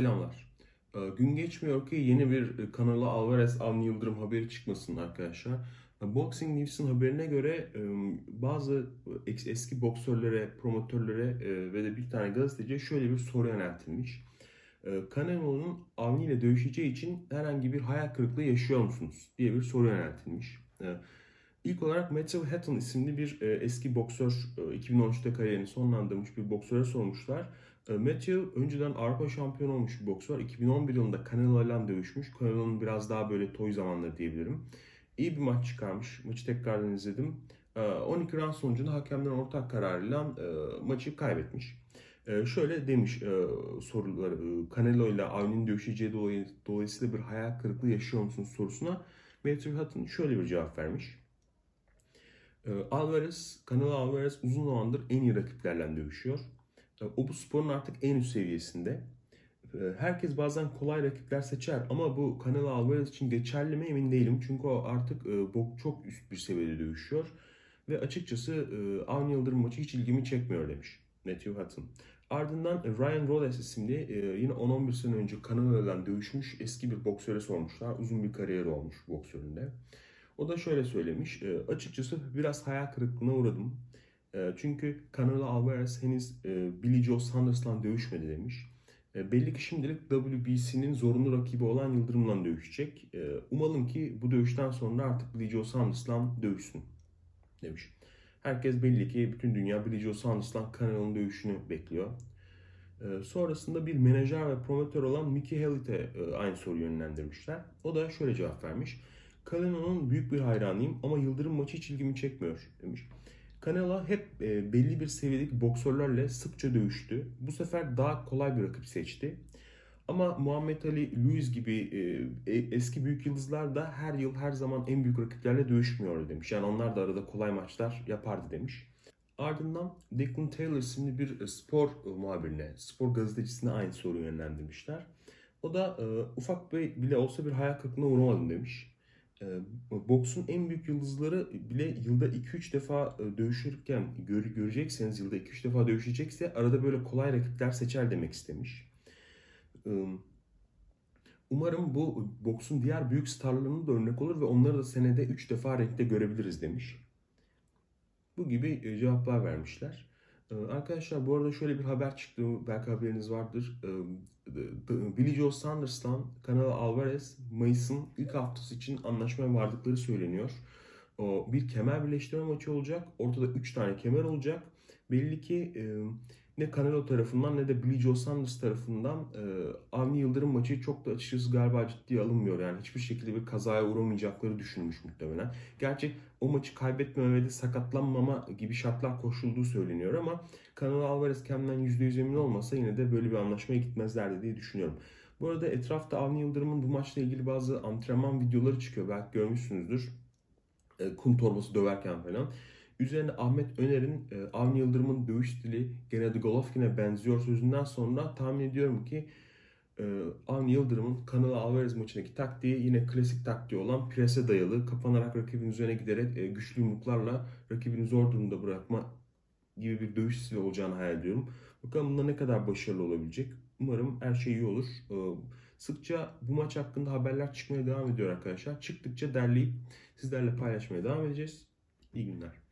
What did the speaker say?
Selamlar. Ee, Gün geçmiyor ki yeni bir e, kanala Alvarez Avni Yıldırım haberi çıkmasın arkadaşlar. Ee, Boxing News'un haberine göre e, bazı es- eski boksörlere, promotörlere e, ve de bir tane gazeteciye şöyle bir soru yöneltilmiş. Ee, Canelo'nun Avni ile dövüşeceği için herhangi bir hayal kırıklığı yaşıyor musunuz diye bir soru yöneltilmiş. Ee, İlk olarak Matthew Hatton isimli bir eski boksör, e, 2013'te kariyerini sonlandırmış bir boksöre sormuşlar. E, Matthew önceden Avrupa şampiyonu olmuş bir boksör. 2011 yılında Canelo ile dövüşmüş. Canelo'nun biraz daha böyle toy zamanları diyebilirim. İyi bir maç çıkarmış. Maçı tekrardan izledim. E, 12 round sonucunda hakemlerin ortak kararıyla e, maçı kaybetmiş. E, şöyle demiş e, soruları, e, Canelo ile Avni'nin dövüşeceği dolayı, dolayısıyla bir hayal kırıklığı yaşıyor musunuz sorusuna Matthew Hatton şöyle bir cevap vermiş. E, Alvarez, Canelo Alvarez uzun zamandır en iyi rakiplerle dövüşüyor. O bu sporun artık en üst seviyesinde. E, Herkes bazen kolay rakipler seçer ama bu Canelo Alvarez için geçerli mi emin değilim. Çünkü o artık e, bo- çok üst bir seviyede dövüşüyor. Ve açıkçası e, Avni Yıldırım maçı hiç ilgimi çekmiyor demiş Matthew Hutton. Ardından e, Ryan Rolls isimli yine 10-11 sene önce Canelo'dan dövüşmüş eski bir boksöre sormuşlar. Uzun bir kariyeri olmuş boksörün de. O da şöyle söylemiş. açıkçası biraz hayal kırıklığına uğradım. E, çünkü Canelo Alvarez henüz e, Billy Joe Saunders'la dövüşmedi demiş. E, belli ki şimdilik WBC'nin zorunlu rakibi olan Yıldırım'la dövüşecek. E, umalım ki bu dövüşten sonra artık Billy Joe Saunders'la dövüşsün demiş. Herkes belli ki bütün dünya Billy Joe Saunders'la Canelo'nun dövüşünü bekliyor. Sonrasında bir menajer ve promotör olan Mickey Hellit'e aynı soruyu yönlendirmişler. O da şöyle cevap vermiş. Canelo'nun büyük bir hayranıyım ama Yıldırım maçı hiç ilgimi çekmiyor demiş. Canelo hep e, belli bir seviyedeki boksörlerle sıkça dövüştü. Bu sefer daha kolay bir rakip seçti. Ama Muhammed Ali, Luis gibi e, e, eski büyük yıldızlar da her yıl her zaman en büyük rakiplerle dövüşmüyordu demiş. Yani onlar da arada kolay maçlar yapardı demiş. Ardından Declan Taylor isimli bir spor muhabirine, spor gazetecisine aynı soruyu yönlendirmişler. O da e, ufak bir bile olsa bir hayal kırıklığına uğramadım demiş. Boksun en büyük yıldızları bile yılda 2-3 defa dövüşürken gör, görecekseniz yılda 2-3 defa dövüşecekse arada böyle kolay rakipler seçer demek istemiş. Umarım bu boksun diğer büyük starlarının da örnek olur ve onları da senede 3 defa renkte görebiliriz demiş. Bu gibi cevaplar vermişler. E, Arkadaşlar bu arada şöyle bir haber çıktı. Belki haberiniz vardır. Billy Joe Saunders'tan Canelo Alvarez Mayıs'ın ilk haftası için anlaşmaya vardıkları söyleniyor. O bir kemer birleştirme maçı olacak. Ortada 3 tane kemer olacak. Belli ki e, ne Canelo tarafından ne de Billy Joe Saunders tarafından e, Avni Yıldırım maçı çok da açıkçası galiba ciddiye alınmıyor. Yani hiçbir şekilde bir kazaya uğramayacakları düşünülmüş muhtemelen. Gerçi o maçı kaybetmeme ve de sakatlanmama gibi şartlar koşulduğu söyleniyor ama Canelo Alvarez kendinden %100 emin olmasa yine de böyle bir anlaşmaya gitmezlerdi diye düşünüyorum. Bu arada etrafta Avni Yıldırım'ın bu maçla ilgili bazı antrenman videoları çıkıyor. Belki görmüşsünüzdür. E, kum torbası döverken falan. Üzerine Ahmet Öner'in e, Avni Yıldırım'ın dövüş stili Gennady Golovkin'e benziyor sözünden sonra tahmin ediyorum ki e, Avni Yıldırım'ın Canelo Alvarez maçındaki taktiği yine klasik taktiği olan prese dayalı, kapanarak rakibin üzerine giderek e, güçlü yumruklarla rakibini zor durumda bırakma gibi bir dövüş stili olacağını hayal ediyorum. Bakalım bunda ne kadar başarılı olabilecek. Umarım her şey iyi olur. E, Sıkça bu maç hakkında haberler çıkmaya devam ediyor arkadaşlar. Çıktıkça derleyip sizlerle paylaşmaya devam edeceğiz. İyi günler.